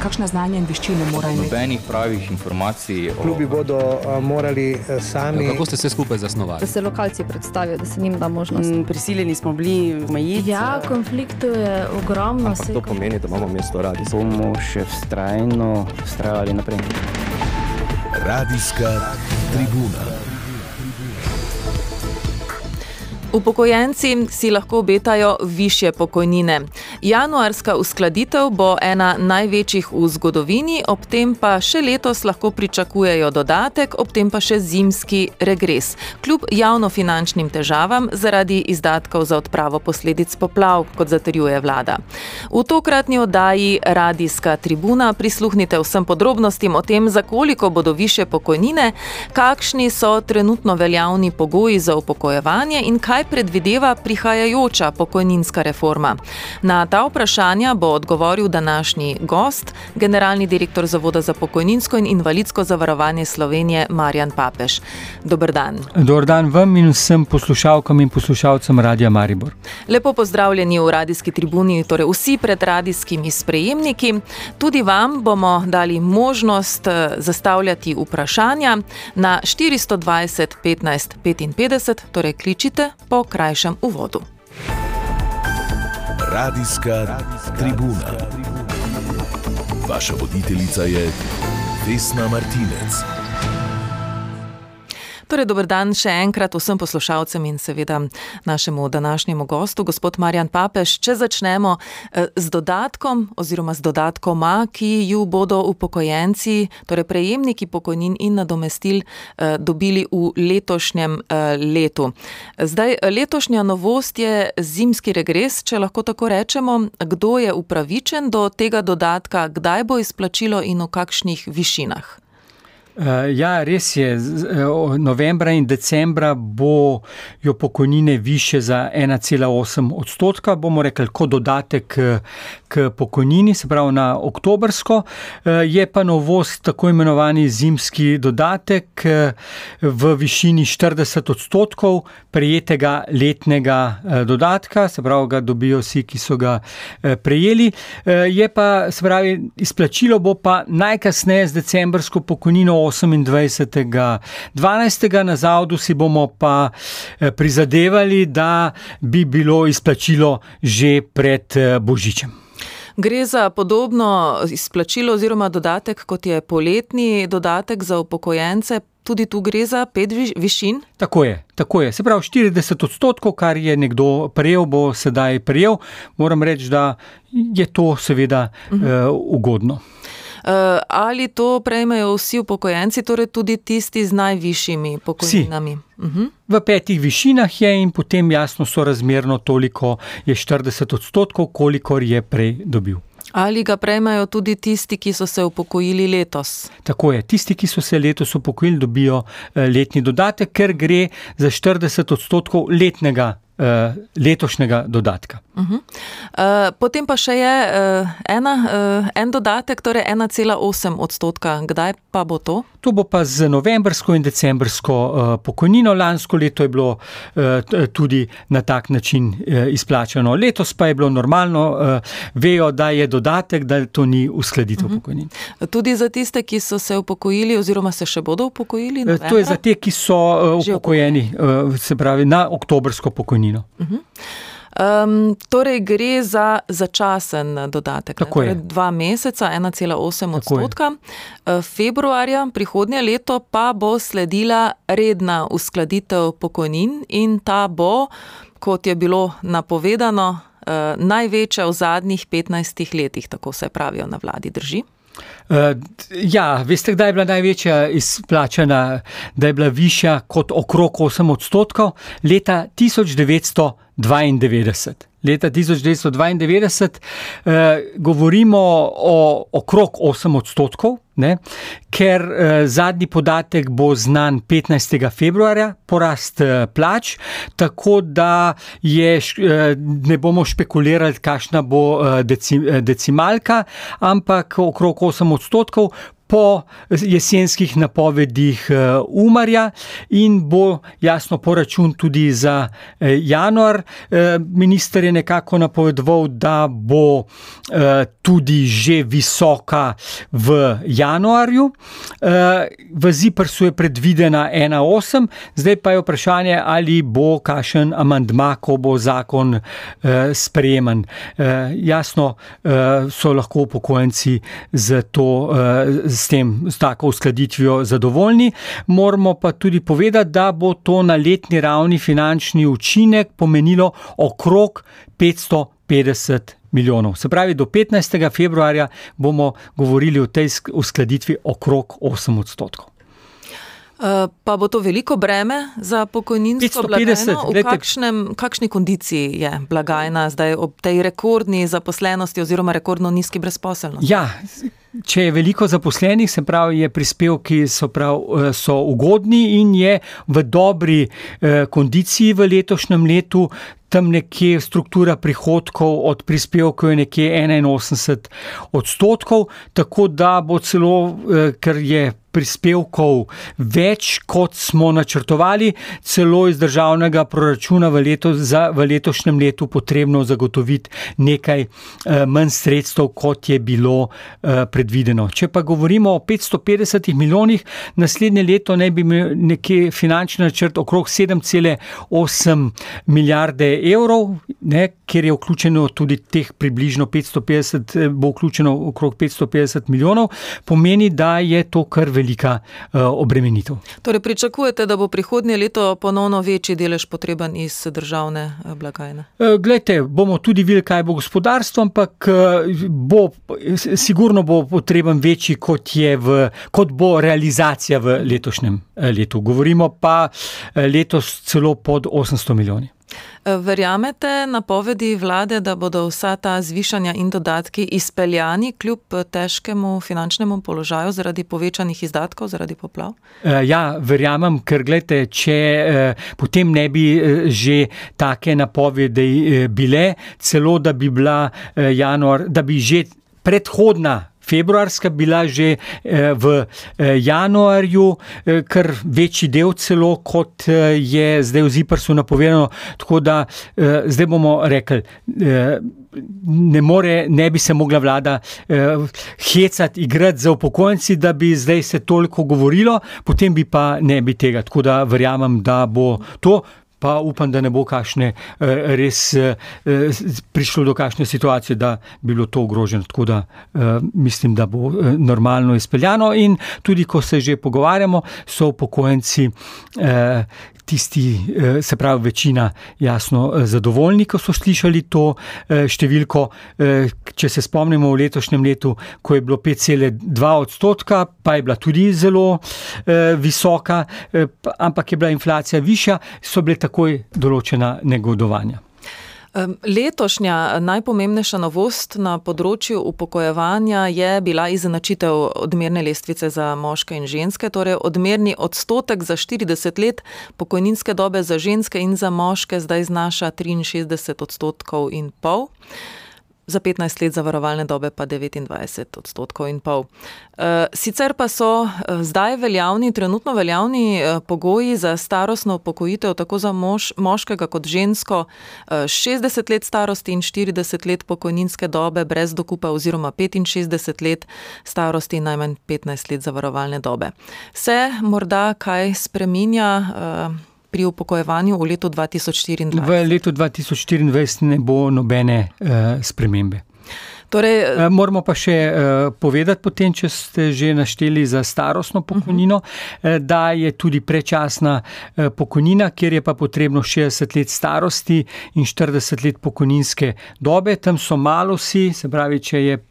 kakšne znanja in veščine morajo imeti? Nobenih pravih informacij. Klubi bodo uh, morali uh, sami. Ja, kako ste se skupaj zasnovali? Da se lokalci predstavijo, da se njim da možnost. Mm, prisiljeni smo bili omejiti. Ja, konfliktov je ogromno. Ampak to pomeni, da imamo mesto radi. Bomo še vztrajno vztrajali naprej. Radijska tribuna. Upokojenci si lahko obetajo više pokojnine. Januarska uskladitev bo ena največjih v zgodovini, ob tem pa še letos lahko pričakujejo dodatek, ob tem pa še zimski regres. Kljub javnofinančnim težavam zaradi izdatkov za odpravo posledic poplav, kot zatrjuje vlada. V tokratni oddaji Radijska tribuna prisluhnite vsem podrobnostim o tem, za koliko bodo više pokojnine, kakšni so trenutno veljavni pogoji za upokojevanje in kaj kaj predvideva prihajajoča pokojninska reforma. Na ta vprašanja bo odgovoril današnji gost, generalni direktor Zavoda za pokojninsko in invalidsko zavarovanje Slovenije Marjan Papeš. Dobr dan. Dobr dan vam in vsem poslušalkam in poslušalcem Radia Maribor. Lepo pozdravljeni v radijski tribuni, torej vsi pred radijskimi sprejemniki. Tudi vam bomo dali možnost eh, zastavljati vprašanja na 420 15 55, torej kličite po krajšem uvodu. Radijska tribuna. Vaša voditeljica je Vesna Martinec. Torej, dober dan še enkrat vsem poslušalcem in seveda našemu današnjemu gostu, gospod Marjan Papeš. Če začnemo eh, z dodatkom oziroma z dodatkoma, ki ju bodo upokojenci, torej prejemniki pokojnin in nadomestil, eh, dobili v letošnjem eh, letu. Zdaj, letošnja novost je zimski regres, če lahko tako rečemo. Kdo je upravičen do tega dodatka, kdaj bo izplačilo in v kakšnih višinah? Uh, ja, res je. Uh, novembra in decembra bojo pokojnine više za 1,8 odstotka, bomo rekli, kot dodatek k, k pokojnini, se pravi na oktobrsko. Je pa novost tako imenovani zimski dodatek v višini 40 odstotkov prejetega letnega dodatka, se pravi, ga dobijo vsi, ki so ga prejeli. Je pa, se pravi, izplačilo bo pa najkasneje z decembrsko pokojnino. 28.12. na zavodu si bomo pa eh, prizadevali, da bi bilo izplačilo že pred eh, Božičem. Gre za podobno izplačilo oziroma dodatek, kot je poletni dodatek za upokojence. Tudi tu gre za pet višin? Tako je, tako je. Se pravi, 40 odstotkov, kar je nekdo prejel, bo sedaj prejel. Moram reči, da je to seveda uh -huh. uh, ugodno. Eh, ali to prejmejo vsi upokojenci, torej tudi tisti z najvišjimi pokojninami? Uh mhm. -huh. V petih višinah je in potem jasno so razmerno toliko, je 40 odstotkov, kolikor je prej dobil. Ali ga prejmejo tudi tisti, ki so se upokojili letos? Tako je. Tisti, ki so se letos upokojili, dobijo eh, letni dodatek, ker gre za 40 odstotkov letnega letošnjega dodatka. Uh -huh. uh, potem pa še je uh, ena, uh, en dodatek, torej 1,8 odstotka. Kdaj pa bo to? To bo pa z novembrsko in decembrsko uh, pokojnino. Lansko leto je bilo uh, tudi na tak način uh, izplačano. Letos pa je bilo normalno, uh, vejo, da je dodatek, da to ni uskladitev uh -huh. pokojnin. Tudi za tiste, ki so se upokojili oziroma se še bodo upokojili? Novembra? To je za te, ki so uh, upokojeni, uh, se pravi na oktobrsko pokojnino pokojnino. Uh -huh. Um, torej, gre za začasen dodatek. Torej, dva meseca, 1,8 odstotka. Je. Februarja prihodnje leto pa bo sledila redna uskladitev pokojnin in ta bo, kot je bilo napovedano, uh, največja v zadnjih 15 letih, tako se pravijo na vladi, drži. Uh, ja, veste, kdaj je bila največja izplačena, da je bila višja kot okrog 8 odstotkov? Leta 1992. Leta 1992 uh, govorimo o okrog 8 odstotkov, ne? ker uh, zadnji podatek bo znan 15. februarja, porast uh, plač, tako da je, uh, ne bomo špekulirali, kakšna bo uh, deci, decimalka, ampak okrog 8 odstotkov. kaut kas kaut po jesenskih napovedih Umarja in bo jasno poračun tudi za januar. Minister je nekako napovedoval, da bo tudi že visoka v januarju. V Ziprsu je predvidena 1,8, zdaj pa je vprašanje, ali bo kakšen amandma, ko bo zakon sprejeman. Jasno so lahko upokojenci z to, s tem, s tako uskladitvijo zadovoljni. Moramo pa tudi povedati, da bo to na letni ravni finančni učinek pomenilo okrog 550 milijonov. Se pravi, do 15. februarja bomo govorili o tej uskladitvi okrog 8 odstotkov. Pa bo to veliko breme za pokojninsko 550, blagajno? V kakšnem, kakšni kondiciji je blagajna zdaj ob tej rekordni zaposlenosti oziroma rekordno nizki brezposelnosti? Ja, če je veliko zaposlenih, se pravi, je prispevki so, prav, eh, so ugodni in je v dobri eh, kondiciji v letošnjem letu. Tam nekje struktura prihodkov od prispevkov je nekje 81 odstotkov, tako da bo celo, eh, ker je prispevkov več, kot smo načrtovali, celo iz državnega proračuna v, leto, za, v letošnjem letu potrebno zagotoviti nekaj eh, manj sredstev, kot je bilo eh, predvideno. Če pa govorimo o 550 milijonih, naslednje leto naj bi imel nekje finančni načrt okrog 7,8 milijarde evrov, ne, kjer je vključeno tudi teh približno 550, eh, bo vključeno okrog 550 milijonov, pomeni, da je to kar velika uh, obremenitev. Torej, pričakujete, da bo prihodnje leto ponovno večji delež potreben iz državne eh, blagajne? Eh, Glejte, bomo tudi videli, kaj bo gospodarstvo, ampak eh, bo, sigurno bo potreben večji, kot, je v, kot bo realizacija v letošnjem letu. Govorimo pa letos celo pod 800 milijoni. Verjamete napovedi vlade, da bodo vsa ta zvišanja in dodatki izpeljani kljub težkemu finančnemu položaju zaradi povečanih izdatkov, zaradi poplav? Eh, Ja, verjamem, ker gledajte, če eh, potem ne bi eh, že take napovedi bile, celo da bi bila januar, da bi že predhodna. Februarska bila že eh, v eh, januarju, eh, kar večji del celo, kot je zdaj v Ziprsu napovedano. Tako da zdaj bomo rekli, ne, more, ne bi se mogla vlada eh, hecati, igrati za upokojenci, da bi zdaj se toliko govorilo, potem pa ne bi tega. Tako da verjamem, da bo to. Pa upam, da ne bo kakšne eh, res eh, prišlo do kakšne situacije, da bi bilo to ogroženo. Tako da eh, mislim, da bo normalno izpeljano. In tudi, ko se že pogovarjamo, so upokojenci. Tisti, se pravi, večina, jasno, zadovoljni, ko so slišali to številko. Če se spomnimo v letošnjem letu, ko je bilo 5,2 odstotka, pa je bila tudi zelo visoka, ampak je bila inflacija višja, so bile takoj določena negodovanja. Letošnja najpomembnejša novost na področju upokojevanja je bila izenačitev odmerne lestvice za moške in ženske, torej odmerni odstotek za 40 let pokojninske dobe za ženske in za moške zdaj znaša 63 odstotkov in pol. Za 15 let zavarovalne dobe pa 29 odstotkov in pol. Sicer pa so zdaj veljavni, trenutno veljavni pogoji za starostno upokojitev tako za mož, moškega kot žensko 60 let starosti in 40 let pokojninske dobe brez dokupa oziroma 65 let starosti in najmanj 15 let zavarovalne dobe. Se morda kaj spreminja? Pri upokojevanju v letu 2024? V letu 2024 ne bo nobene uh, spremembe. Torej, uh, moramo pa še uh, povedati, potem, če ste že našteli za starostno pokojnino, uh -huh. uh, da je tudi prečasna pokojnina, kjer je pa potrebno 60 let starosti in 40 let pokojninske dobe. Tam so malo vsi, se pravi, če je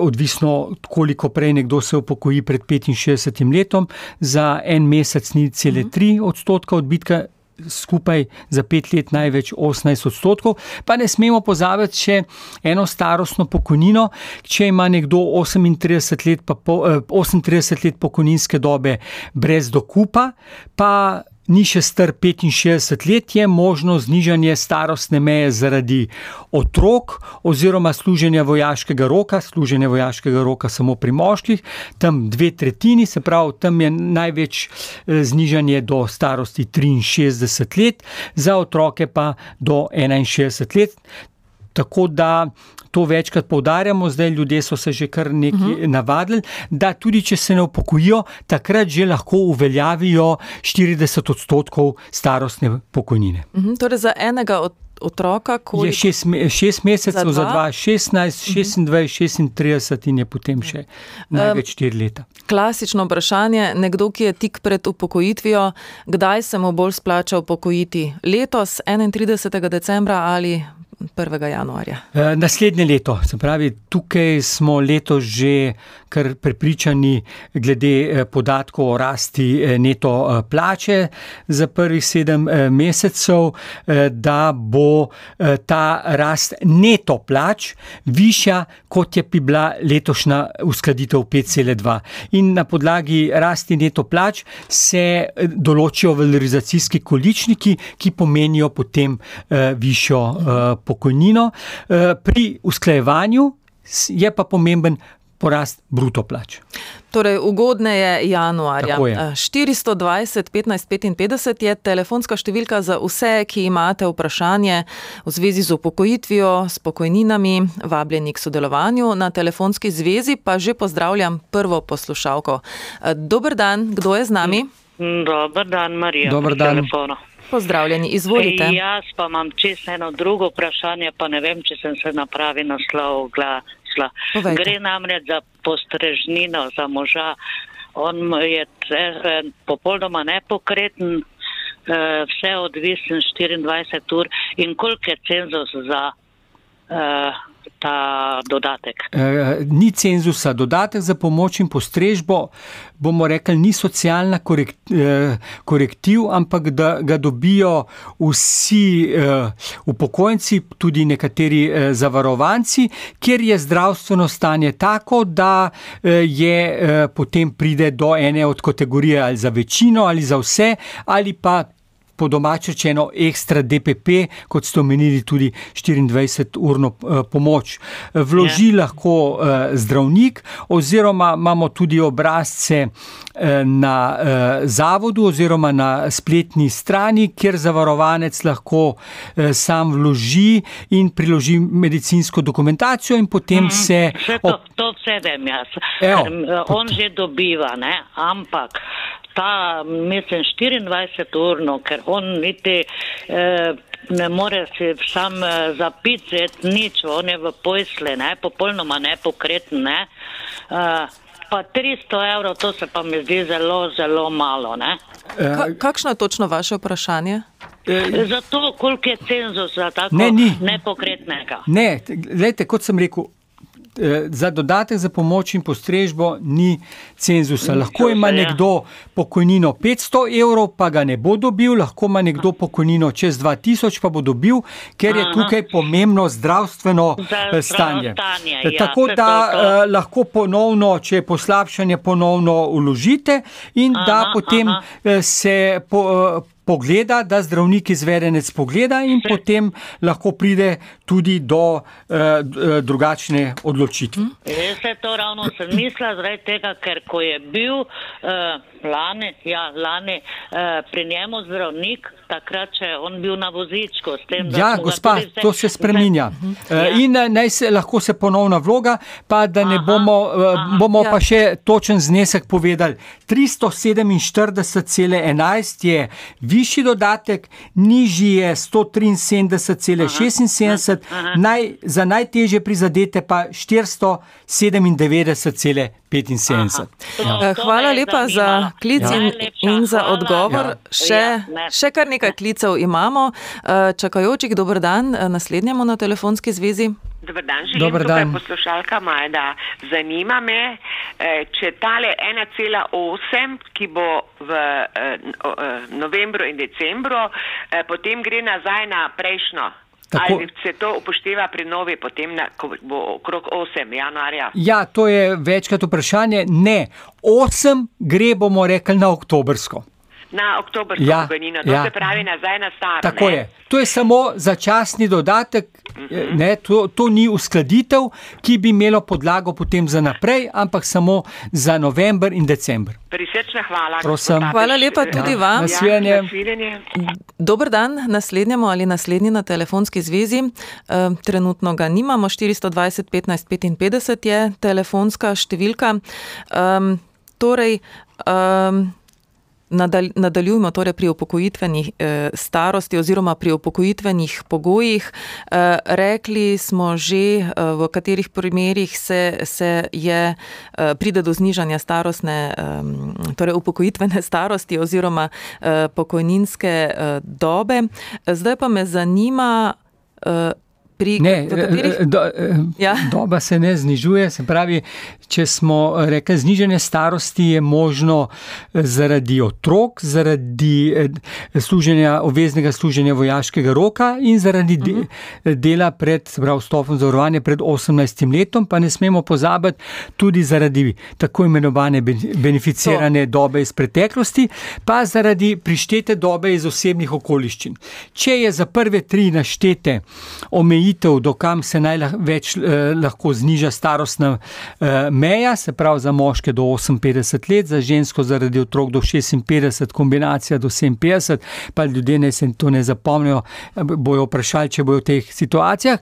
odvisno, koliko prej nekdo se upokoji pred 65 letom, za en mesec ni cele 3 odstotka odbitka. Skupaj za pet let največ 18 odstotkov, pa ne smemo pozabiti še eno starostno pokojnino. Če ima nekdo 38 let, po, 38 let pokojninske dobe brez dokupa, pa ni še star 65 let, je možno znižanje starostne meje zaradi otrok oziroma služenja vojaškega roka, služenja vojaškega roka samo pri moških, tam dve tretjini, se pravi, tam je največ eh, znižanje do starosti 63 let, za otroke pa do 61 let. Tako da to večkrat poudarjamo, zdaj ljudje so se že kar nekaj uh -huh. navadili, da tudi če se ne upokojijo, takrat že lahko uveljavijo 40 odstotkov starostne pokojnine. Uh -huh. Torej za enega od otroka, koliko? Je šest, šest mesecev, za, za dva, 16, 26, 36 in je potem še največ 4 leta. Klasično vprašanje, nekdo, ki je tik pred upokojitvijo, kdaj se mu bolj splača upokojiti? Letos, 31. decembra ali 1. januarja? E, naslednje leto, se pravi, tukaj smo letos že kar prepričani glede e, podatkov o rasti e, neto plače za prvih sedem mesecev, da bo ta rast neto plač višja, kot je bi bila letošnja uskladitev 5,2. In na podlagi rasti neto plač se določijo valorizacijski količniki, ki pomenijo potem višjo pokojnino, eh, pri usklajevanju je pa pomemben porast bruto plač. Torej, ugodne je januarja. Je. 420 15 55 je telefonska številka za vse, ki imate vprašanje v zvezi z upokojitvijo, s pokojninami, vabljeni k sodelovanju. Na telefonski zvezi pa že pozdravljam prvo poslušalko. Eh, Dobr dan, kdo je z nami? Dobr dan, Marija. Dobr dan. Telefonu. Pozdravljeni, izvolite. Ej, jaz pa imam čisto eno drugo vprašanje, pa ne vem, če sem se na pravi naslov glasla. Povejte. Gre namreč za postrežnino za moža. On je eh, popolnoma nepokreten, eh, vse odvisen 24 ur in koliko je cenzus za ta dodatek? E, ni cenzusa, dodatek za pomoč in postrežbo, bomo rekli, ni socialna korekt, e, korektiv, ampak da ga dobijo vsi e, upokojenci, tudi nekateri e, zavarovanci, kjer je zdravstveno stanje tako, da e, je e, potem pride do ene od kategorije ali za večino ali za vse, ali pa po domač rečeno ekstra DPP, kot ste omenili tudi 24-urno eh, pomoč. Vloži Ja. lahko eh, zdravnik oziroma imamo tudi obrazce eh, na zavodu oziroma na spletni strani, kjer zavarovanec lahko sam vloži in priloži medicinsko dokumentacijo in potem se Vse to, to vse vem jaz. Evo, on že dobiva, ne? ampak ta, mislim, 24 urno, ker on niti eh, ne more si sam eh, zapiti nič, on je v pojsle, ne? popolnoma nepokreten. Ne? Eh, pa 300 evrov, to se pa mi zdi zelo, zelo malo. Ne? Ka kakšno je točno vaše vprašanje? Zato, koliko je cenzus za tako Ne, ni. nepokretnega. Ne, gledajte, kot sem rekel. Eh, Za dodatek za pomoč in postrežbo ni cenzusa. Lahko ima ja. nekdo pokojnino 500 evrov, pa ga ne bo dobil, lahko ima nekdo pokojnino čez 2000, pa bo dobil, ker je tukaj pomembno zdravstveno eh, stanje. Eh, ja, Tako da lahko ponovno, če je poslabšanje, ponovno uložite in da potem se po, pogleda, da zdravnik izvedenec pogleda in potem lahko pride tudi do eh, eh, drugačne odločitve. Jaz se to ravno sem mislila, zaradi tega, ker ko je bil uh, lani, ja, lani uh, pri njemu zdravnik, takrat je on bil na vozičku. s Tem, da Ja, gospa, vse- to se spreminja. Ja. Eh, In eh, naj se lahko se ponovna vloga, pa da ne Aha, bomo, eh, aha. bomo Ja. pa še točen znesek povedali. 347,11 je višji dodatek, nižji je 173,76, naj, za najtežje prizadete pa 497,75. To- Eh, Hvala lepa za klic in, Najlepša in za odgovor. Ja. Še, Ja, še kar nekaj klicev imamo. Eh, Čakajočih, dober dan, eh, naslednjemu na telefonski zvezi. Dobar dan, želim Dober tukaj dan. poslušalka Majda. Zanima me, eh, če tale 1,8, ki bo v eh, no- eh, novembru in decembru, potem gre nazaj na prejšnjo. Tako. Ali se to upošteva pri novi, potem na, ko bo okrog 8. januarja? Ja, to je večkrat vprašanje. Ne, 8 gre, bomo rekli, na oktobrsko. Na oktobrsko Ja, pokojnino, to ja. se pravi nazaj na staro. Tako ne? je. To je samo začasni dodatek, Mhm. ne, to, to ni uskladitev, ki bi imelo podlago potem za naprej, ampak samo za november in december. Prisrčna hvala. Prosim. Hvala lepa tudi Ja, vam. nasvidenje. Ja, nasvidenje. Dober dan, naslednjemu ali naslednji na telefonski zvezi. E, trenutno ga nimamo, 420 15 55 je telefonska številka. E, torej, e, nadal, nadaljujmo torej pri upokojitveni e, starosti oziroma pri upokojitvenih pogojih. E, rekli smo že, e, v katerih primerjih se, se je, e, pride do znižanja starostne, e, torej upokojitvene starosti oziroma e, pokojninske e, dobe. Zdaj pa me zanima, e, pri Ne, katerih. eh, do, eh, Ja. doba se ne znižuje, se pravi, če smo rekli, znižanje starosti je možno eh, zaradi otrok, zaradi eh, služenja, obveznega služenja vojaškega roka in zaradi de, Mhm. dela pred, se pravi, vstopom zavarovanja pred 18 letom, pa ne smemo pozabiti tudi zaradi tako imenovane ben- beneficirane to. dobe iz preteklosti, pa zaradi prištete dobe iz osebnih okoliščin. Če je za prve tri naštete omejitev, do kam se največ eh, lahko zniža starostna eh, meja, se pravi za moške do 58 let, za žensko zaradi otrok do 56, kombinacija do 57, pa ljudje ne se to ne zapomnijo, eh, bojo vprašali, če bojo v teh situacijah.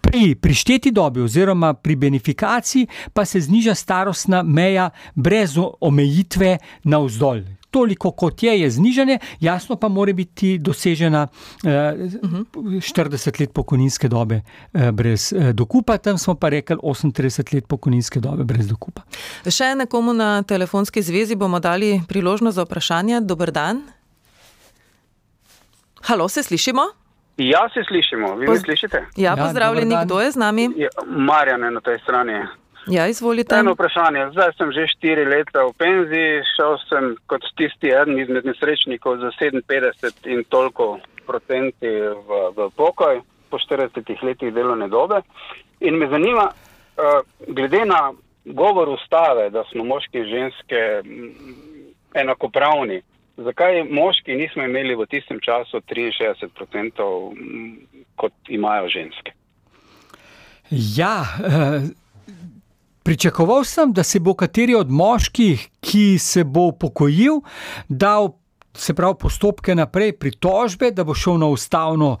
Pri prišteti dobi oziroma pri benifikaciji pa se zniža starostna meja brez omejitve na vzdolj. Toliko kot je, je znižanje, jasno pa mora biti dosežena eh, 40 let pokojninske dobe eh, brez eh, dokupa, tam smo pa rekli 38 let pokojninske dobe brez dokupa. Še nekomu na telefonski zvezi bomo dali priložnost za vprašanje. Dober dan. Halo, se slišimo? Ja, se slišimo, vi Poz- me slišite? Ja, pozdravljeni, kdo je z nami? Ja, Marjan je na tej strani. Ja, izvolite. Eno vprašanje. Zdaj sem že štiri leta v penziji, šel sem kot tisti eden izmed nesrečnikov za 57 in toliko procenti v, v pokoj po 40 letih delovne dobe. In me zanima, uh, glede na govor ustave, da smo moški in ženske mm, enakopravni, zakaj moški nismo imeli v tistem času 63 procentov, mm, kot imajo ženske? Ja, eh, pričakoval sem, da se bo kateri od moških, ki se bo upokojil, dal. Se pravi, postopke naprej, pritožbe, da bo šel na ustavno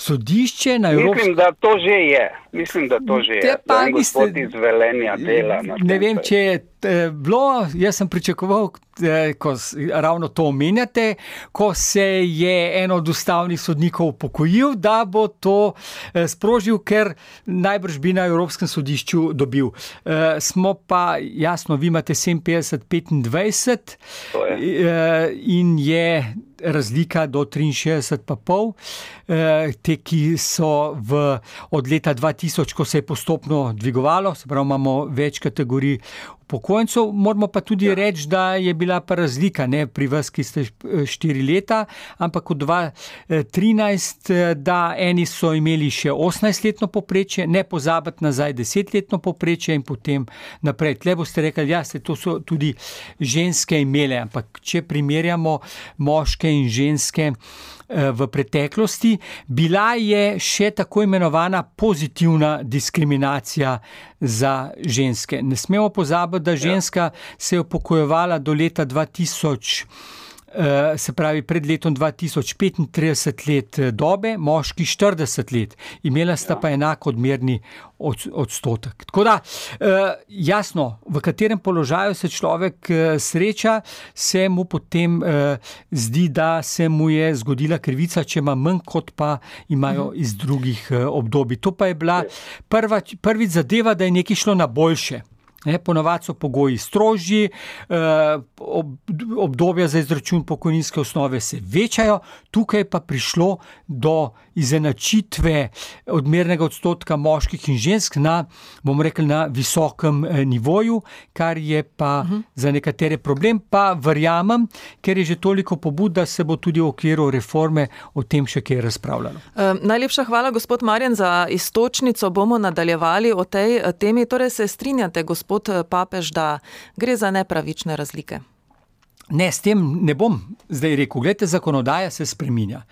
sodišče, na Evropsko. Mislim, da to že je. Mislim, da to že je. pa en gospod iz Velenja dela. Ne vem, če je eh, bilo, jaz sem pričakoval, eh, ko ravno to omenjate, ko se je en od ustavnih sodnikov upokojil, da bo to eh, sprožil, ker najbrž bi na Evropskem sodišču dobil. Eh, Smo pa, jasno, vi imate 57, 25 eh, in je razlika do 63, pa pol. Eh, Te, ki so v, od leta 2000, ko se je postopno dvigovalo, se pravi, imamo več kategorij upokojencev. Moramo pa tudi ja. reči, da je bila pa razlika ne, pri vas, ki ste eh, štiri leta, ampak od 2013, eh, da eni so imeli še 18-letno poprečje, ne pozabiti nazaj 10-letno poprečje in potem naprej. Tle boste rekli, ja, to so tudi ženske imele, ampak če primerjamo moške in ženske. Eh, V preteklosti bila je še tako imenovana pozitivna diskriminacija za ženske. Ne smemo pozabiti, da ženska se je upokojevala do leta 2000. eh, Se pravi, pred letom 2035 let eh, dobe, moški 40 let, imela sta pa enak odmerni od, odstotek. Tako da, eh, jasno, v katerem položaju se človek sreča, se mu potem zdi, da se mu je zgodila krivica, če ima manj, kot pa imajo iz drugih obdobij. To pa je bila prva, prvič zadeva, da je nekaj šlo na boljše. Ne, ponovadi so pogoji strožji, eh, ob, obdobja za izračun pokojninske osnove se večajo, tukaj pa prišlo do izenačitve odmernega odstotka moških in žensk na, bomo rekli, na visokem eh, nivoju, kar je pa uh -huh. za nekatere problem. Pa verjamem, ker je že toliko pobud, da se bo tudi v okviru reforme o tem še kaj razpravljalo. E, najlepša hvala, gospod Marjan, za istočnico. Bomo nadaljevali o tej eh, temi. Torej se strinjate, gospod eh, Papež, da gre za nepravične razlike? Ne, s tem ne bom zdaj rekel. Glede, zakonodaja se spreminja.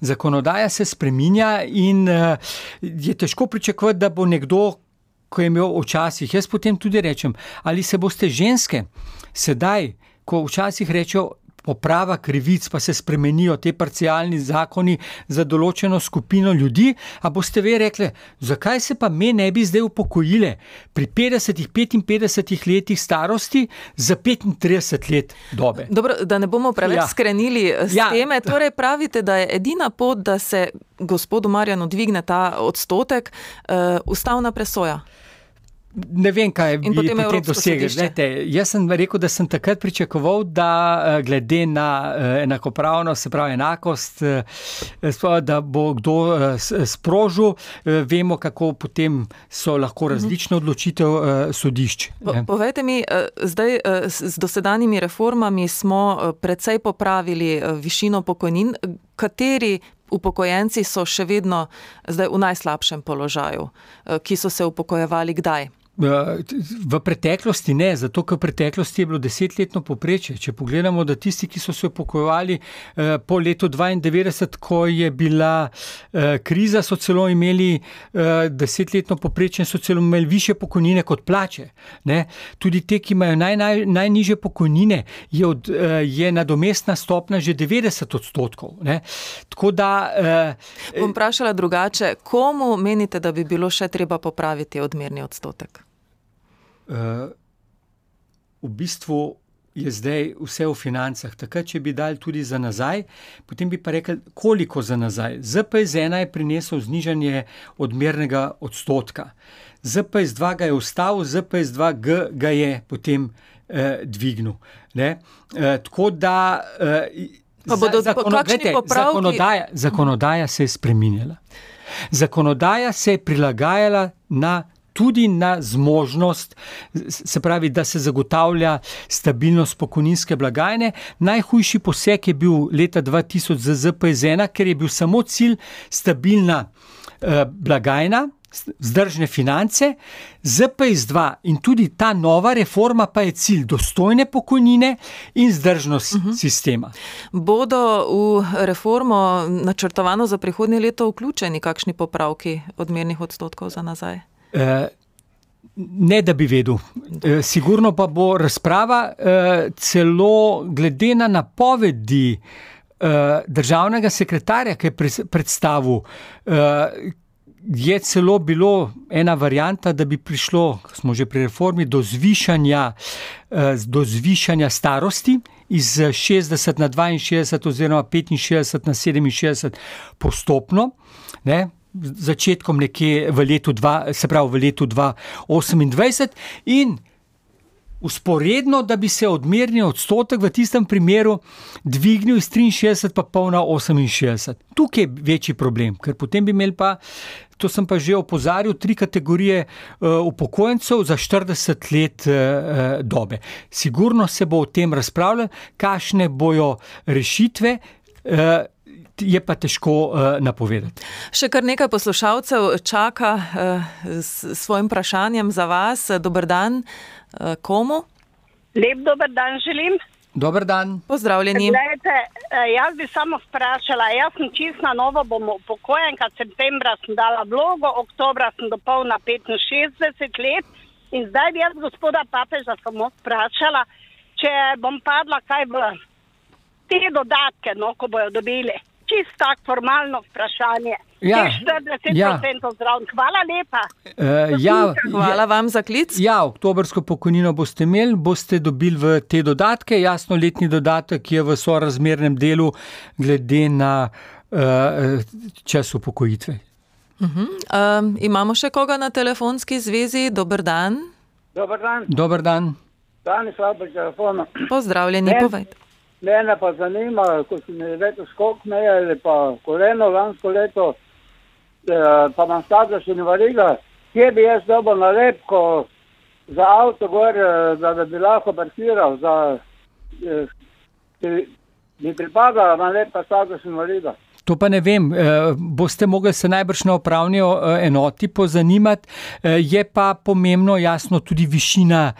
Zakonodaja se spreminja in uh, je težko pričakovati, da bo nekdo, ko je imel včasih, jaz potem tudi rečem, ali se boste ženske sedaj, ko včasih rečejo, poprava krivic, pa se spremenijo ti parcialni zakoni za določeno skupino ljudi. A boste vi rekli, zakaj se pa me ne bi zdaj upokojile pri 50-55 letih starosti za 35 let dobe? Dobro, da ne bomo preveč ja. skrenili s ja. teme. Torej pravite, da je edina pot, da se gospodu Marjanu dvigne ta odstotek, uh, ustavna presoja. Ne vem, kaj bi potem dosegli. Jaz sem rekel, da sem takrat pričakoval, da eh, glede na eh, enakopravnost, se pravi enakost, eh, da bo kdo sprožil, vemo, kako potem so lahko mhm. različne odločitev sodišč. Po, povejte mi, zdaj z dosedanjimi reformami smo precej popravili višino pokojnin, kateri upokojenci so še vedno zdaj v najslabšem položaju, ki so se upokojevali kdaj? V preteklosti ne, zato ker v preteklosti je bilo desetletno poprečje. Če pogledamo, da tisti, ki so se upokojevali eh, po letu 92, ko je bila eh, kriza, so celo imeli eh, desetletno poprečje in so celo imeli više pokojnine kot plače. Ne? Tudi te, ki imajo naj, naj, najniže pokojnine, je, od, je nadomestna stopna že 90 odstotkov. Ne? Tako da. Bom vprašala drugače, komu menite, da bi bilo še treba popraviti odmerni odstotek? V bistvu je zdaj vse v financah. Takrat, če bi dali tudi za nazaj, potem bi pa rekli, koliko za nazaj. ZPS-1 je prinesel znižanje odmernega odstotka. ZPS-2 ga je ustavil, ZPS-2G ga je potem eh, dvignil. Eh, tako da. Eh, Pa bodo zakonodaje, zakonodaja, zakonodaja se je spremenila. Zakonodaja se je prilagajala na tudi na zmožnost, se pravi, da se zagotavlja stabilnost pokojninske blagajne. Najhujši poseg je bil leta 2000 za ZPZ-1, ker je bil samo cilj stabilna eh, blagajna. Zdržne finance, ZPS-2 in tudi ta nova reforma pa je cilj dostojne pokojnine in zdržnost uh mhm. -huh. sistema. Bodo v reformo načrtovano za prihodnje leto vključeni kakšni popravki odmernih odstotkov za nazaj? Eh, ne, da bi vedel. Eh, sigurno pa bo razprava eh, celo glede na napovedi državnega sekretarja, ki je predstavil. Je celo bilo ena varijanta, da bi prišlo, smo že pri reformi, do zvišanja, do zvišanja starosti iz 60 na 62, oziroma 65 na 67, postopno. Ne? Začetkom nekje v letu, dva, se pravi v letu 2028, in usporedno, da bi se odmerni odstotek v tistem primeru dvignil iz 63 pa pol na 68. Tukaj je večji problem, ker potem bi imeli pa. To sem pa že opozarjal, tri kategorije uh, upokojencev za 40 let uh, dobe. Sigurno se bo o tem razpravljalo, kakšne bojo rešitve. Uh, je pa težko uh, napovedati. Še kar nekaj poslušalcev čaka uh, s svojim vprašanjem za vas. Dober dan, uh, komu? Lep dober dan želim. Dober dan. Pozdravljeni. Gledajte, jaz bi samo vprašala, jaz sem čist na novo, bom upokojen, kad septembra sem dala vlogo, oktobra sem dopolna 65 let in zdaj bi jaz gospoda papeža samo vprašala, če bom padla kaj v te dodatke, no, ko bojo dobili čisto tako formalno vprašanje. Ja, 40% ja. zdravljen. Hvala lepa. Uh, ja, Hvala vam za klic. Ja, oktobrsko pokojnino boste imeli, boste dobili v te dodatke. Jasno, letni dodatek je v sorazmernem delu, glede na uh, čas upokojitve. Uh -huh. um, imamo še koga na telefonski zvezi? Dober dan. Dober dan. Dober dan. Danes slabo telefon. Pozdravljeni, povejte. Mene pa zanima, ko si mi letos skok meje ali pa koleno lansko leto, eh, pa imam status invalida, kje bi jaz dobil nalepko za avto gor, eh, da, da bi lahko parkiral, da eh, mi pripada nalepka status invalida. To pa ne vem, eh, boste mogli se najbrž na upravni eh, enoti pozanimati. Eh, je pa pomembno, jasno, tudi višina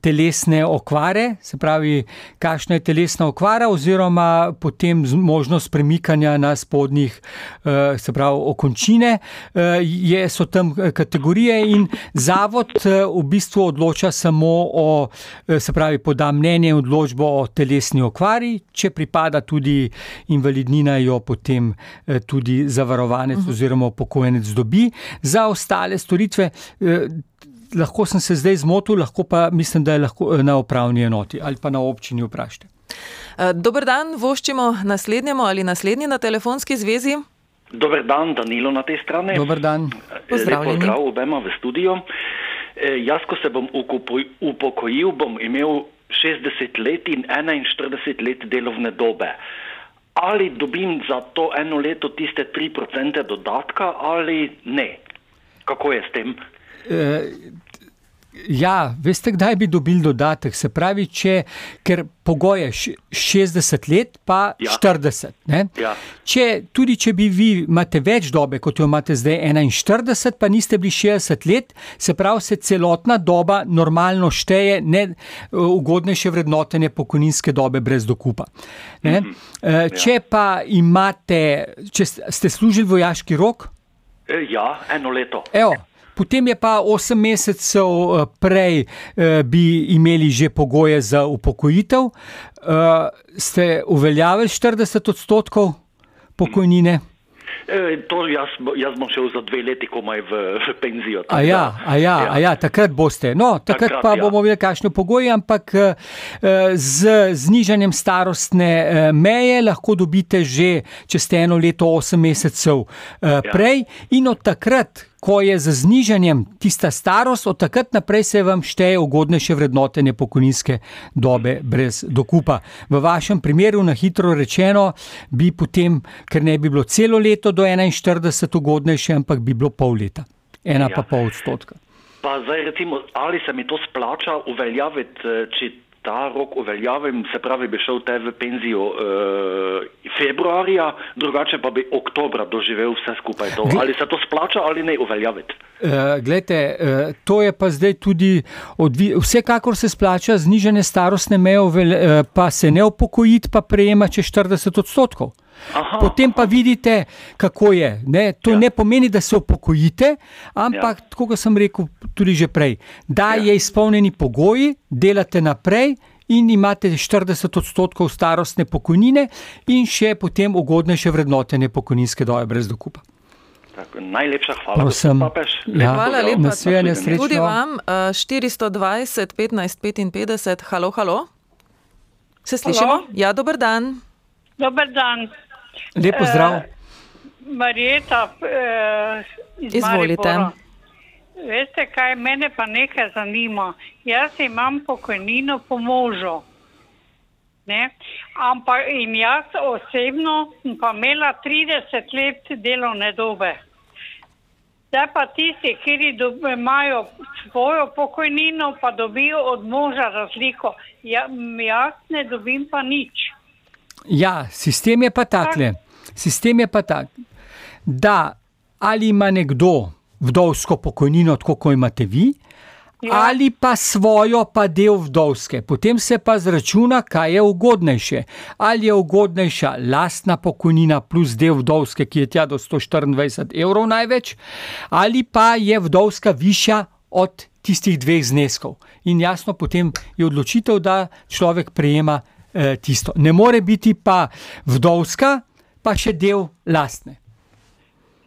telesne okvare, se pravi, kakšna je telesna okvara, oziroma potem možnost premikanja na spodnjih, se pravi, okončine. Je, so tam kategorije in zavod v bistvu odloča samo o, se pravi, poda mnenje odločbo o telesni okvari, če pripada tudi invalidnina, jo potem potem eh, tudi zavarovanec uh mhm. -huh. oziroma upokojenec dobi. Za ostale storitve. Eh, lahko sem se zdaj zmotil, lahko pa mislim, da je lahko eh, na upravni enoti ali pa na občini vprašajte. Dober dan, voščimo naslednjemu ali naslednji na telefonski zvezi. Dober dan, Danilo na tej strani. Dober dan. Pozdravljeni. Pozdrav obema v studio. Jaz, ko se bom upokojil, bom imel 60 let in 41 let delovne dobe ali dobim za to eno leto tiste 3% dodatka ali ne. Kako je s tem? E, ja, veste, kdaj bi dobili dodatek? Se pravi, če, ker pogoj je 60 let, pa ja. 40. Ja. Če, tudi če bi vi imate več dobe, kot jo imate zdaj 41, pa niste bili 60 let, se pravi, se celotna doba normalno šteje, ne ugodnejše vrednotenje pokojninske dobe brez dokupa. Mm -hmm. e, če pa imate, če ste služili vojaški rok? E, ja, eno leto. Evo, Potem je pa 8 mesecev eh, prej, eh, bi imeli že pogoje za upokojitev. Eh, ste uveljavili 40 odstotkov pokojnine? To jaz, jaz bom šel za dve leti, komaj v, v penzijo. A ja, a ja, ja. A ja, takrat boste. No, takrat, takrat pa ja. bomo videli, kakšne pogoje, ampak z znižanjem starostne meje lahko dobite že, če ste eno leto, 8 mesecev prej, ja. in od takrat, ko je z znižanjem tista starost, od takrat naprej se vam šteje ugodnejše vrednotenje pokojninske dobe brez dokupa. V vašem primeru, na hitro rečeno, bi potem, ker ne bi bilo celo leto do 41 ugodnejše, ampak bi bilo pol leta, ena ja. pa pol odstotka. Pa zdaj, recimo, ali se mi to splača uveljaviti, eh, če ta rok uveljavim, se pravi, bi šel te v penzijo uh, februarja, drugače pa bi oktobra doživel vse skupaj. To. Ali se to splača ali ne uveljaviti? Uh, glejte, uh, to je pa zdaj tudi odvi... vsekakor se splača znižene starostne meje, uh, pa se ne upokojiti, pa prejema če 40 odstotkov. Aha, Potem pa vidite, kako je. Ne? To ja. ne pomeni, da se upokojite, ampak, ja. kot sem rekel tudi že prej, da ja. je izpolnjeni pogoji, delate naprej. In imate 40 odstotkov starostne pokojnine, in še potem ugodnejše vrednotenje pokojninske dobe brez dokupa. Tako, najlepša hvala, Prosim, ja, hvala lepa, da ste prišli. Tudi vam, uh, 420, 15, 55, halo, halo. Se slišimo? Halo? Ja, dober dan. Dober dan. Lep pozdrav. Uh, Marjeta, uh, izvolite. Maripora. Veste, kaj mene pa nekaj zanima. Jaz imam pokojnino po možu. Ne? Ampak in jaz osebno pa imela 30 let delovne dobe. Zdaj pa tisti, ki imajo svojo pokojnino, pa dobijo od moža razliko. Ja, jaz ne dobim pa nič. Ja, sistem je pa takle. Sistem je pa tak, da ali ima nekdo vdovsko pokojnino, tako kot imate vi, ja. ali pa svojo, pa del vdovske. Potem se pa zračuna, kaj je ugodnejše. Ali je ugodnejša lastna pokojnina plus del vdovske, ki je tja do 124 evrov največ, ali pa je vdovska višja od tistih dveh zneskov. In jasno, potem je odločitev, da človek prejema eh, tisto. Ne more biti pa vdovska, pa še del lastne.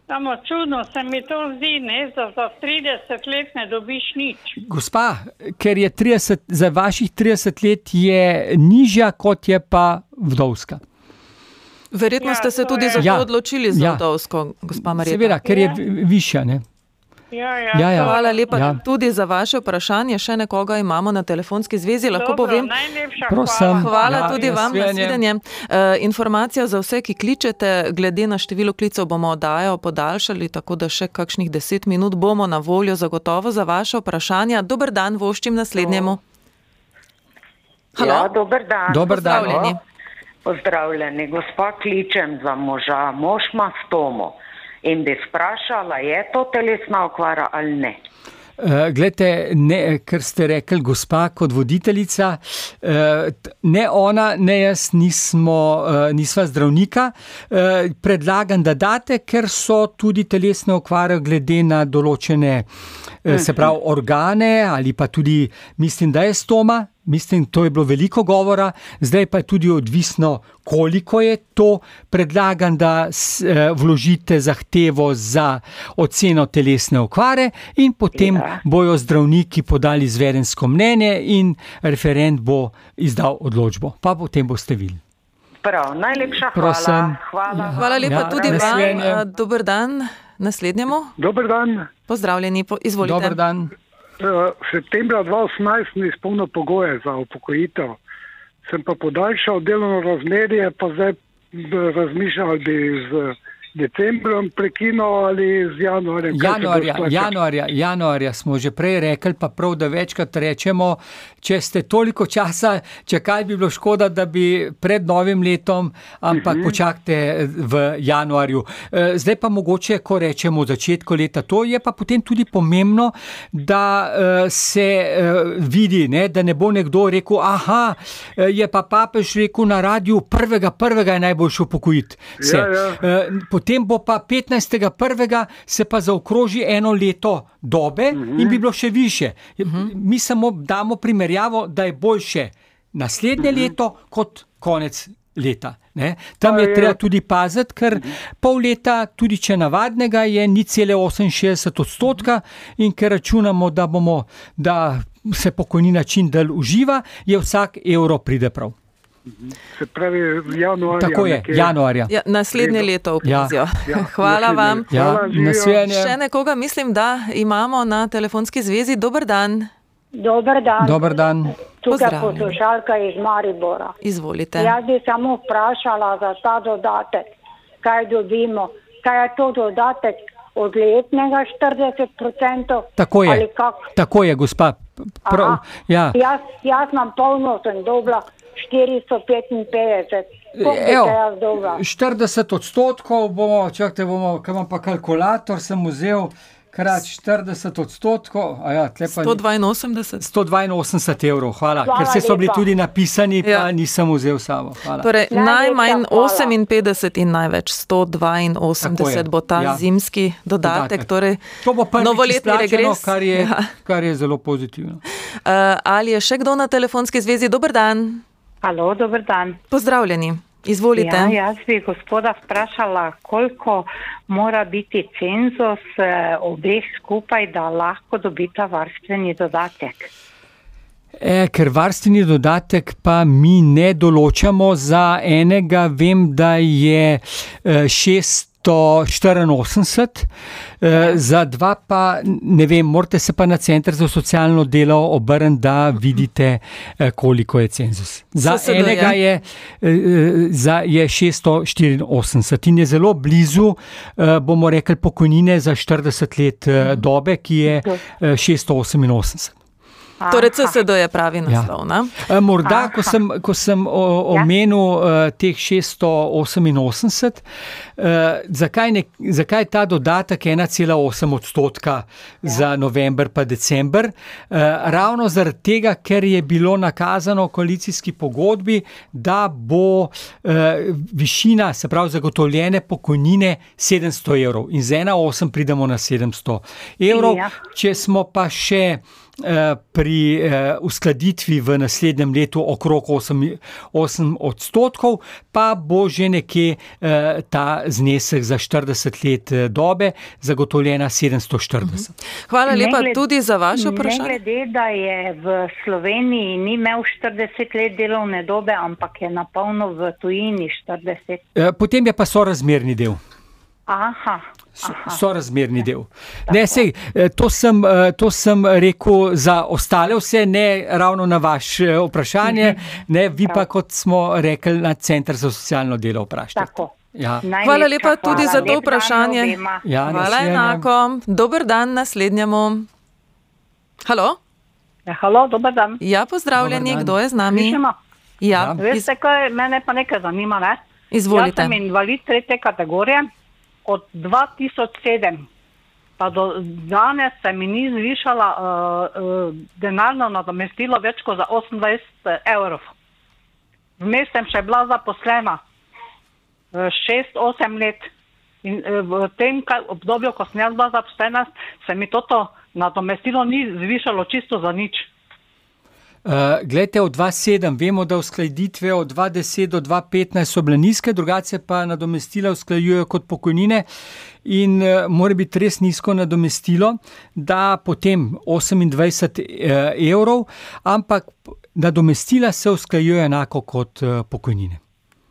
Samo čudno se mi to zdi, ne, da za 30 let ne dobiš nič. Gospa, ker je 30, za vaših 30 let je nižja, kot je pa vdovska. Verjetno ja, ste se tudi za to ja, odločili za ja. vdovsko, gospa Marija. Seveda, ker je višja. Ne? Ja, ja. Ja, ja. Hvala lepa ja. tudi za vaše vprašanje. Še nekoga imamo na telefonski zvezi, lahko Dobro, povem. Prosim. Hvala ja, tudi vam za svidenje. Uh, informacija za vse, ki kličete, glede na število klicev bomo oddajo podaljšali, tako da še kakšnih deset minut bomo na voljo zagotovo za vaše vprašanja. Dober dan, voščim naslednjemu. Ja, dober dan. Dober dan. Pozdravljeni, gospa kličem za moža, mož ima stomo in bi vprašala, je to telesna okvara ali ne. Uh, Glede, ne, kar ste rekli, gospa kot voditeljica, uh, ne ona, ne jaz nismo, uh, nisva zdravnika. Uh, predlagam, da date, ker so tudi telesne okvare glede na določene, uh, se pravi, organe ali pa tudi, mislim, da je stoma. Mislim, to je bilo veliko govora, zdaj pa je tudi odvisno, koliko je to. Predlagam, da eh, vložite zahtevo za oceno telesne okvare, in potem ja. bojo zdravniki podali izvedensko mnenje, in referent bo izdal odločbo. Pa potem boste videli. Prav, najlepša Prosim. hvala. Hvala, Hvala lepa Ja, tudi vam. Dober dan naslednjemu. Dober dan. Pozdravljeni, po- izvolite. Dober dan. Eh, Septembra 2018 ni izpolnil pogoje za upokojitev. Sem pa podaljšal delovno razmerje, pa zdaj b- razmišljam, ali bi z decembrom prekinil ali z januarjem. Januarja, januarja, januarja smo že prej rekli, pa prav, da večkrat rečemo, če ste toliko časa čakali, bi bilo škoda, da bi pred novim letom, ampak uh -huh. počakajte v januarju. Eh, Zdaj pa mogoče, ko rečemo v začetku leta, to je pa potem tudi pomembno, da eh, se eh, vidi, ne, da ne bo nekdo rekel, aha, je pa papež rekel na radiju, prvega, prvega je najboljše upokojiti. se." Ja, ja. Potem bo pa 15.1. se pa zaokroži eno leto dobe uh -huh. in bi bilo še više. Uh -huh. Mi samo damo primerjavo, da je boljše naslednje uh -huh. leto kot konec leta. Ne? Tam Pa je je- treba tudi paziti, ker pol leta, tudi če navadnega, je ni cele 68 odstotka in ker računamo, da, bomo, da se pokojnina čim dalj uživa, je vsak evro pride prav. Se pravi, januarja. Tako je, nekje. januarja. Ja, naslednje leto opazijo. Ja, Hvala naslednje vam. leto. Hvala, Ja, živjo. nasvidenje. Še nekoga mislim, da imamo na telefonski zvezi. Dober dan. Dober dan. Dober dan. Tukaj poslušalka iz Maribora. Izvolite. Jaz bi samo vprašala za ta dodatek, kaj dobimo. Kaj je to dodatek od letnega 40%? Tako je. Tako je, gospa. Prav, Aha. ja. Jaz, jaz imam polno, sem dobila 455. Koliko bi Evo, se jaz dobila? 40 odstotkov bomo, čakajte, bomo, kaj imam pa kalkulator, sem vzel, krat 40 odstotkov, a ja, tle pa. 182. 182 evrov, hvala, Hvala ker se so bili lepa. tudi napisani, pa Ja. nisem vzel samo. Hvala. Torej, najmanj hvala. 58 in največ 182 bo ta ja. zimski dodatek. Dodatek. Torej, to bo prvi novoletni regres. kar je, Ja. kar je zelo pozitivno. Uh, ali je še kdo na telefonski zvezi? Dober dan. Alo, dober dan. Pozdravljeni. Izvolite. Ja, jaz bi gospoda vprašala, koliko mora biti cenzus eh, obeh skupaj, da lahko dobita varstveni dodatek. E, ker varstveni dodatek pa mi ne določamo za enega, vem, da je eh, 6 284, eh, ja. za dva pa ne vem, morate se pa na center za socialno delo obrniti, da vidite, eh, koliko je cenzus. Za SSD, enega ja. je, eh, eh, za je 684 in je zelo blizu, eh, bomo rekli, pokojnine za 40 let eh, mhm. dobe, ki je eh, 688. Torej, CSD je pravi naslov. Ja. E, Morda, ko sem, ko sem o, omenil uh, teh 688, uh, zakaj, ne, zakaj ta dodatek 1,8 odstotka ja. za november pa december? Uh, ravno zaradi tega, ker je bilo nakazano v koalicijski pogodbi, da bo uh, višina, se pravi zagotovljene pokojnine 700 evrov in z 1,8 pridemo na 700 evrov. Ja. Če smo pa še eh, pri eh, uskladitvi v naslednjem letu okrog 8, 8 odstotkov, pa bo že nekje eh, ta znesek za 40 let eh, dobe zagotovljena 740. Hvala Ne lepa glede- tudi za vaše Ne vprašanje. glede, da je v Sloveniji ni imel 40 let delovne dobe, ampak je na polno v tujini 40. Eh, Potem je pa sorazmerni del. Aha. So- Sorazmerni del. Ne, sej, eh, to, sem, eh, to sem rekel za ostale, vse ne ravno na vaše vprašanje, ne, vi pa, kot smo rekli, na Center za socialno delo vprašate. Tako. Ja. Hvala lepa tudi hvala. za to vprašanje. Ja, Hvala enako. Dober dan naslednjemu. Halo? Ja, halo, dober dan. Ja, pozdravljeni, dan. kdo je z nami? Slišimo? Ja, Veste, kaj mene pa nekaj zanima, ne? Izvolite. Jaz sem invalid tretje kategorije od 2007 pa do danes se mi ni zvišala uh, uh, denarno nadomestilo več kot za 28 evrov. Vmes sem še bila zaposlena 6-8 let in uh, v tem kaj, obdobju, ko sem jaz bila zaposlena, se mi toto nadomestilo ni zvišalo čisto za nič. Uh, glejte, od 2,7 vemo, da uskladitve od 2,10 do 2,15 so bile nizke, drugače pa nadomestila usklajujejo kot pokojnine in uh, mora biti res nizko nadomestilo, da potem 28 uh, evrov, ampak nadomestila se usklajujejo enako kot uh, pokojnine.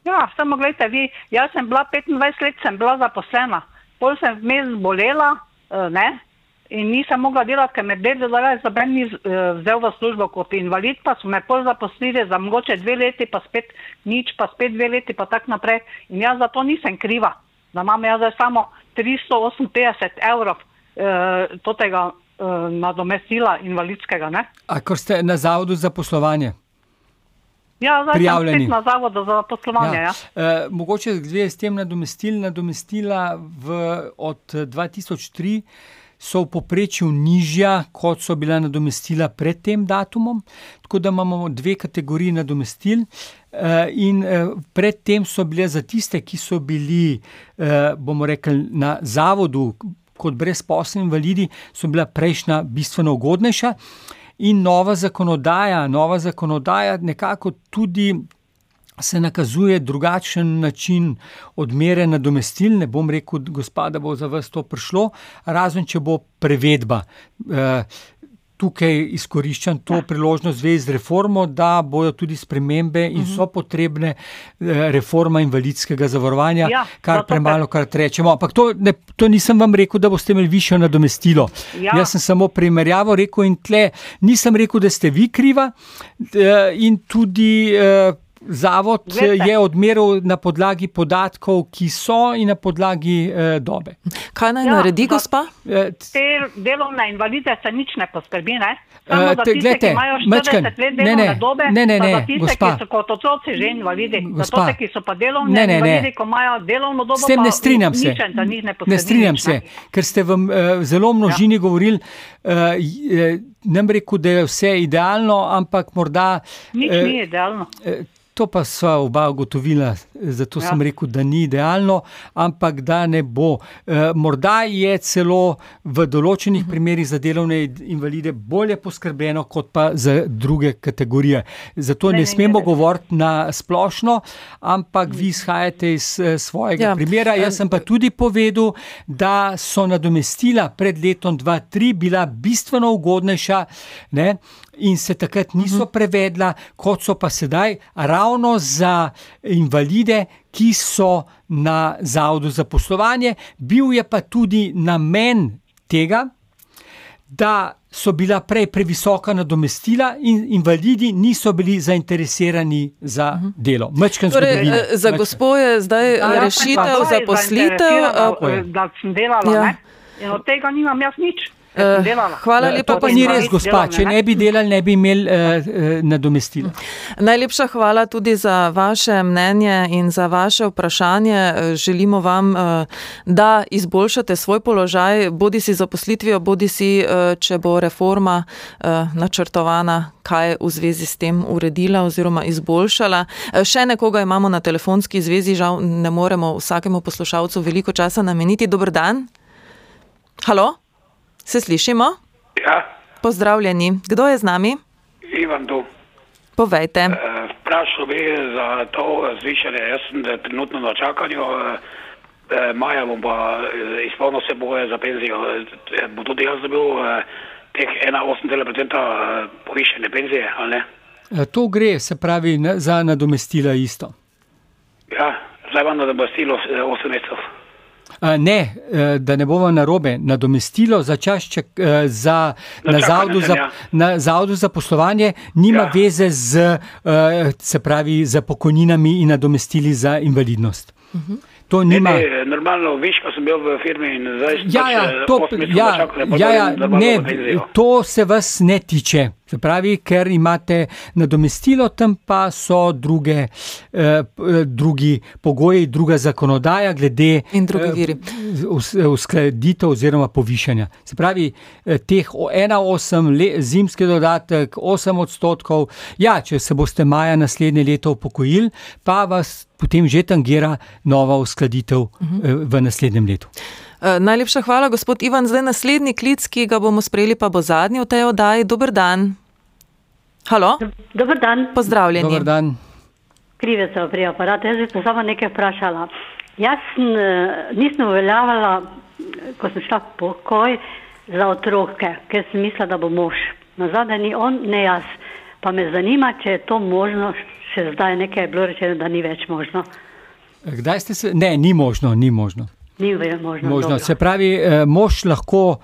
Ja, samo gledajte, vi, jaz sem bila 25 let, sem bila zaposlena, pol sem vmes bolela, uh, in nisem mogla delati, ker me bedel zaradi zaben ni uh, vzel v službo kot invalid, pa so me pol zaposlili za mogoče dve leti, pa spet nič, pa spet dve leti, pa tako naprej. In jaz za to nisem kriva, da imam jaz zdaj samo 358 evrov uh, totega uh, nadomestila invalidskega, ne. A ko ste na zavodu za poslovanje? Ja, zdaj sem Prijavljeni. spet na zavodu za poslovanje, ja. Uh, mogoče zvezi s tem nadomestil, nadomestila v, od eh, 2003 so v poprečju nižja, kot so bila nadomestila pred tem datumom, tako da imamo dve kategoriji nadomestil. Uh, in uh, predtem so bile za tiste, ki so bili, uh, bomo rekli, na zavodu kot brezposelni invalidi, so bila prejšnja bistveno ugodnejša. In nova zakonodaja, nova zakonodaja nekako tudi se nakazuje drugačen način odmere nadomestil. Ne bom rekel, gospoda, bo za vas to prišlo, razen če bo prevedba. Eh, Tukaj izkoriščam to priložnost zvezi z reformo, da bojo tudi spremembe in so potrebne eh, reforma invalidskega zavarovanja, Ja, kar premalo krat rečemo. Ampak to, ne, to nisem vam rekel, da boste imeli višjo nadomestilo. Ja. Jaz sem samo primerjavo rekel in tle nisem rekel, da ste vi kriva eh, in tudi zavod Glejte. je odmeril na podlagi podatkov, ki so in na podlagi eh, dobe. Kaj naj Ja, naredi, gospa? Eh, Te delovne invalide se nič ne poskrbi, ne? Samo Eh, za te- tiste, glejte, ki imajo 40 Mačken, let ne, delovne ne, dobe, ne, ne, pa za ne, tiste, gospa. ki so kot otroci že invalidi, Gospa. za tiste, ki so pa delovne Ne, ne, ne. invalidi, ko imajo delovno dobo, S tem ne strinjam se. nič za njih ne poskrbi. Ne strinjam nič, se, ne. ker ste v uh, zelo množini ja. govorili, uh, ne bi rekel, da je vse idealno, ampak morda. Nič eh, ni idealno. eh, To pa sva oba ugotovila, zato ja. Sem rekel, da ni idealno, ampak da ne bo. E, morda je celo v določenih uh -huh. primerih za delovne invalide bolje poskrbljeno, kot pa za druge kategorije. Zato ne, Ne, ne ne, smemo ne. govoriti na splošno, ampak vi izhajate iz eh, svojega Ja. ja. primera. Jaz sem pa tudi povedal, da so nadomestila pred letom 2003 bila bistveno ugodnejša. Ne? In se takrat niso prevedla, kot so pa sedaj, ravno za invalide, ki so na Zavodu za poslovanje. Bil je pa tudi namen tega, da so bila prej previsoka nadomestila in invalidi niso bili zainteresirani za delo. Mečken Torej, eh, za Mečken. gospo je zdaj Ja, sem rešitev pa za zdaj poslitev. zainteresirana, eh, eh, Da sem delala, Ja. ne? In od tega nimam jaz nič. Delala. hvala Eh, lepa, To pa ni res, gospa. Če ne bi delali, ne bi imeli uh, uh, nadomestila. Najlepša hvala tudi za vaše mnenje in za vaše vprašanje. Želimo vam, eh, da izboljšate svoj položaj, bodi si zaposlitvijo, bodi si, eh, če bo reforma eh, načrtovana, kaj v zvezi s tem uredila oziroma izboljšala. Še nekoga imamo na telefonski zvezi, žal ne moremo vsakemu poslušalcu veliko časa nameniti. Dober dan. Halo, se slišimo? Ja, Pozdravljeni. Kdo je z nami? Ivan tu. Povejte. Eh, Vprašal bi za to zvišanje. Jaz sem trenutno na čakanju. eh, Maja bom pa izpolnil vse boje za penzijo. Eh, Bo tudi jaz dobil eh, teh 1,8% eh, povišene penzije, ali ne? To gre, se pravi, za nadomestila isto. Ja, zdaj imam nadomestilo eh, 8 mesecev. Ne, eh, da ne bomo narobe, nadomestilo za čas, čak, eh, za, Na na, zavodu za, ja. na zavodu za poslovanje nima ja. veze z, eh, se pravi, z pokojninami in nadomestili za invalidnost. Mhm. To nima. Ne, ne, normalno, viš, ko sem bil v firmi in zdaj sem Ja, pač, ja, eh, to, osem mesecev ja, čakal, ja, ja, ne, to se vas ne tiče. Se pravi, ker imate nadomestilo, tam pa so druge, eh, eh, drugi pogoji, druga zakonodaja glede eh, us- uskladitev oziroma povišanja. Se pravi, eh, teh 1,8 le- zimski dodatek, 8 odstotkov. Ja, če se boste maja naslednje leto upokojili, pa vas potem že tangira nova uskladitev eh, v naslednjem letu. Eh, Najlepša hvala, gospod Ivan. Zdaj naslednji klic, ki ga bomo sprejeli, pa bo zadnji v tej oddaji. Dober dan. Halo? Dober dan. Pozdravljeni. Dober dan. Krivica pri aparatu. Jaz bi se samo nekaj vprašala. Jaz eh, nisem uveljavala, eh, ko sem šla v pokoj, za otroke, ker sem mislila, da bo mož. Na zadnje ni on, ne jaz. Pa me zanima, če je to možno, še zdaj nekaj je bilo rečeno, da ni več možno. Kdaj ste se? Ne, ni možno, ni možno. Ni več možno. možno. Se pravi, eh, mož lahko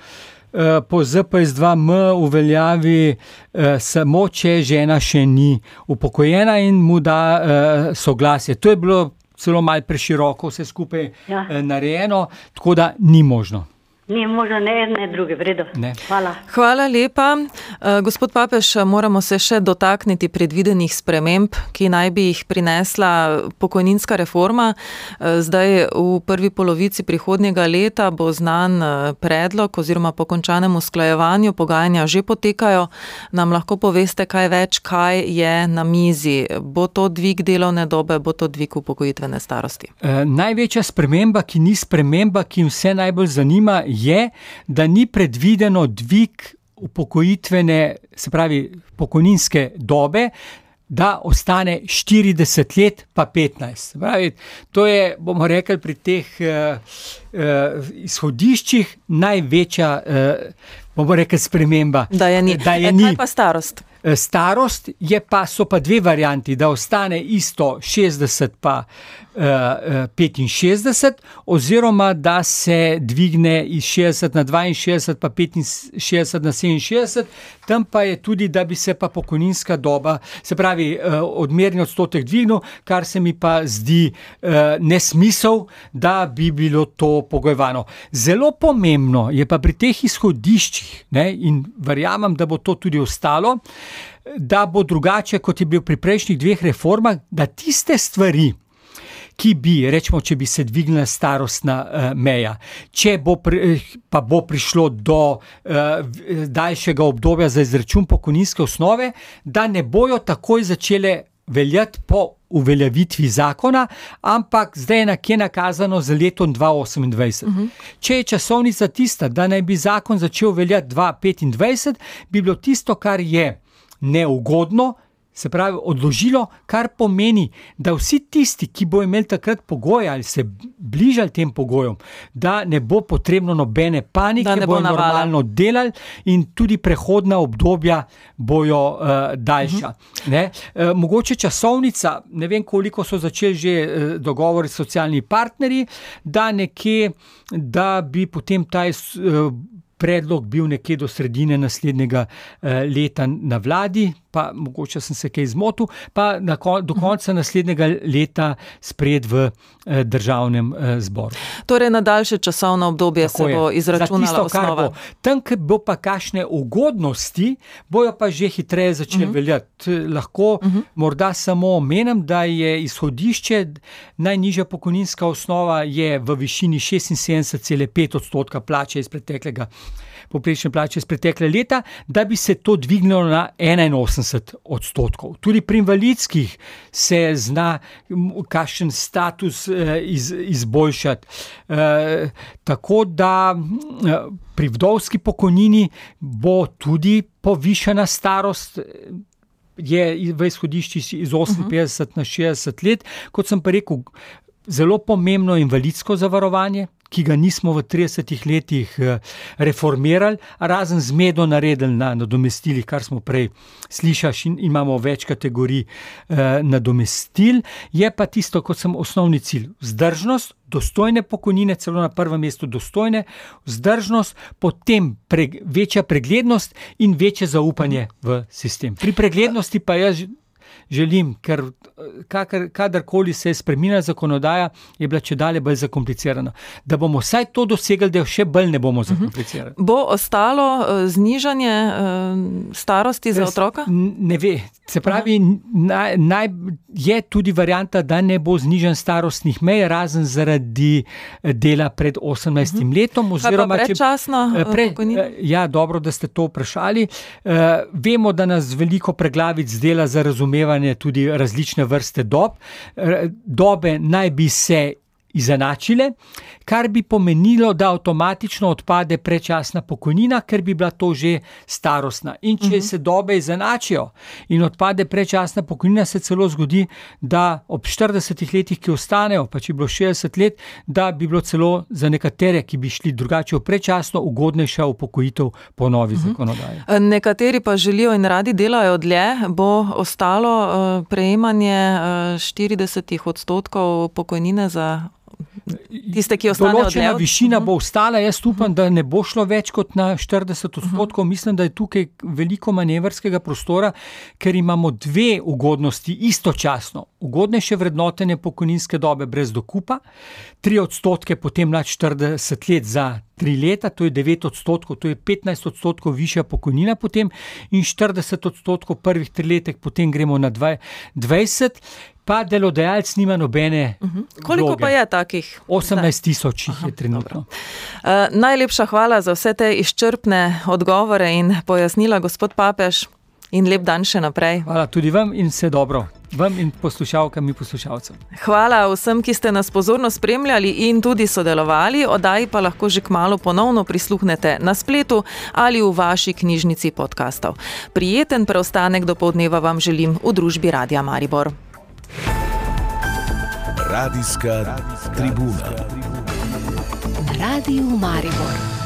eh, po ZPS2M uveljavi eh, samo, če žena še ni upokojena in mu da eh, soglasje. To je bilo celo malce preširoko, vse skupaj Ja. eh, narejeno, tako da ni možno. Ni možno ne ene, ne druge, v redu. Ne. Hvala. Hvala lepa. Eh, Gospod Papež, moramo se še dotakniti predvidenih sprememb, ki naj bi jih prinesla pokojninska reforma. Eh, Zdaj v prvi polovici prihodnjega leta bo znan eh, predlog oziroma po končanem usklajevanju pogajanja že potekajo. Nam lahko poveste kaj več, kaj je na mizi? Bo to dvig delovne dobe, bo to dvig upokojitvene starosti? Eh, največja sprememba, ki ni sprememba, ki vse najbolj zanima, je, da ni predvideno dvig upokojitvene, se pravi, pokojninske dobe. Da ostane 40 let, pa 15. Se Pravi, to je, bomo rekli, pri teh uh, uh, izhodiščih največja, uh, bomo rekli, sprememba. Da je ni. Da je E, ni. kaj pa starost? Eh, Starost je pa, so pa dve varianti, da ostane isto 60 pa uh, 65, oziroma da se dvigne iz 60 na 62 pa 65 na 67, tam pa je tudi, da bi se pa pokojninska doba, se pravi uh, odmerni odstotek dvignil, kar se mi pa zdi uh, nesmisel, da bi bilo to pogojevano. Zelo pomembno je pa pri teh izhodiščih, ne, in verjamem, da bo to tudi ostalo, da bo drugače, kot je bil pri prejšnjih dveh reformah, da tiste stvari, ki bi, rečemo, če bi se dvignila starostna uh, meja, če bo, pri, eh, pa bo prišlo do uh, daljšega obdobja za izračun pokojninske osnove, da ne bojo takoj začele veljati po uveljavitvi zakona, ampak zdaj je nekje nakazano za letom 2028. Uh -huh. Če je časovnica tista, da naj bi zakon začel veljati 2025, bi bilo tisto, kar je neugodno, se pravi, odložilo, kar pomeni, da vsi tisti, ki bo imeli takrat pogoje ali se bližali tem pogojem, da ne bo potrebno nobene panike, Da ne bo bojo navala. normalno delali in tudi prehodna obdobja bojo uh, daljša. Uh -huh. uh, mogoče časovnica, ne vem, koliko so začeli že uh, dogovori s socialnimi partnerji, da nekje, da bi potem ta. Uh, Predlog bil nekje do sredine naslednjega uh, leta na vladi, pa mogoče sem se kaj zmotil, pa kon, do konca naslednjega leta spred v uh, državnem uh, zboru. Torej, na daljše časovno obdobje Tako se je. bo Za izračunala tisto, osnova. Bo. Tam, kjer bo pa kakšne ugodnosti, bojo pa že hitreje začele uh Mhm. -huh. veljati. Lahko uh -huh. morda samo omenim, da je izhodišče, najnižja pokojninska osnova je v višini 76,5 odstotka plače iz preteklega. Poprečne plače iz preteklega leta, da bi se to dvignilo na 81 odstotkov. Tudi pri invalidskih se zna, kakšen status eh, iz, izboljšati. Eh, tako da eh, pri vdovski pokojnini bo tudi povišana starost. Je v izhodišču iz 58 na 60 let, kot sem pa rekel, zelo pomembno invalidsko zavarovanje, ki ga nismo v 30 letih eh, reformirali, razen zmedo naredili na nadomestilih, kar smo prej slišali, imamo več kategorij eh, nadomestil. Je pa tisto, kot sem osnovni cilj, vzdržnost, dostojne pokojnine, celo na prvem mestu dostojne, vzdržnost, potem preg večja preglednost in večje zaupanje v sistem. Pri preglednosti pa jaz želim, ker kakr, kadarkoli se je spremenila zakonodaja, je bila če dalje bolj zakomplicirana. Da bomo vsaj to dosegli, da jo še bolj ne bomo zakomplicirali. Bo ostalo uh, znižanje uh, starosti za otroka? Ne ve. Se pravi, naj, naj, je tudi varianta, da ne bo znižen starostnih mej, razen zaradi eh, dela pred 18 letom. Kaj pa oziroma predčasno, eh, eh, eh, Ja, dobro, da ste to vprašali. Uh, vemo, da nas veliko preglavic dela za razumevanje tudi različne vrste dob. Dobe naj bi se izenačile, kar bi pomenilo, da avtomatično odpade predčasna pokojnina, ker bi bila to že starostna. In če Mhm. se dobe izenačijo in odpade predčasna pokojnina, se celo zgodi, da ob 40 letih, ki ostanejo, pa če bi bilo 60 let, da bi bilo celo za nekatere, ki bi šli drugače v predčasno, ugodnejša upokojitev po novi zakonodaji. Eh, Nekateri pa želijo in radi delajo dlje, bo ostalo eh, prejemanje eh, 40 odstotkov pokojnine za tiste, ki ostanejo. Določena od- višina bo ostala, jaz upam, da ne bo šlo več kot na 40 odstotkov. Mislim, da je tukaj veliko manevrskega prostora, ker imamo dve ugodnosti istočasno. Ugodnejše vrednotenje pokojninske dobe brez dokupa, 3 odstotke potem nad 40 let za 3 leta, to je 9 odstotkov, to je 15 odstotkov višja pokojnina potem in 40 odstotkov prvih 3 letek, potem gremo na dva- 20. Pa delodajalec nima nobene. Koliko vloge. pa je takih? 18 tisoč jih je trenutno. Uh, najlepša hvala za vse te izčrpne odgovore in pojasnila, gospod Papež, in lep dan še naprej. Hvala tudi vam in vse dobro. Vam in poslušalkam in poslušalcem. Hvala vsem, ki ste nas pozorno spremljali in tudi sodelovali. Oddaji pa lahko že kmalo ponovno prisluhnete na spletu ali v vaši knjižnici podkastov. Prijeten preostanek do povdneva vam želim v družbi Radia Maribor. Radijska tribuna. Radio Maribor.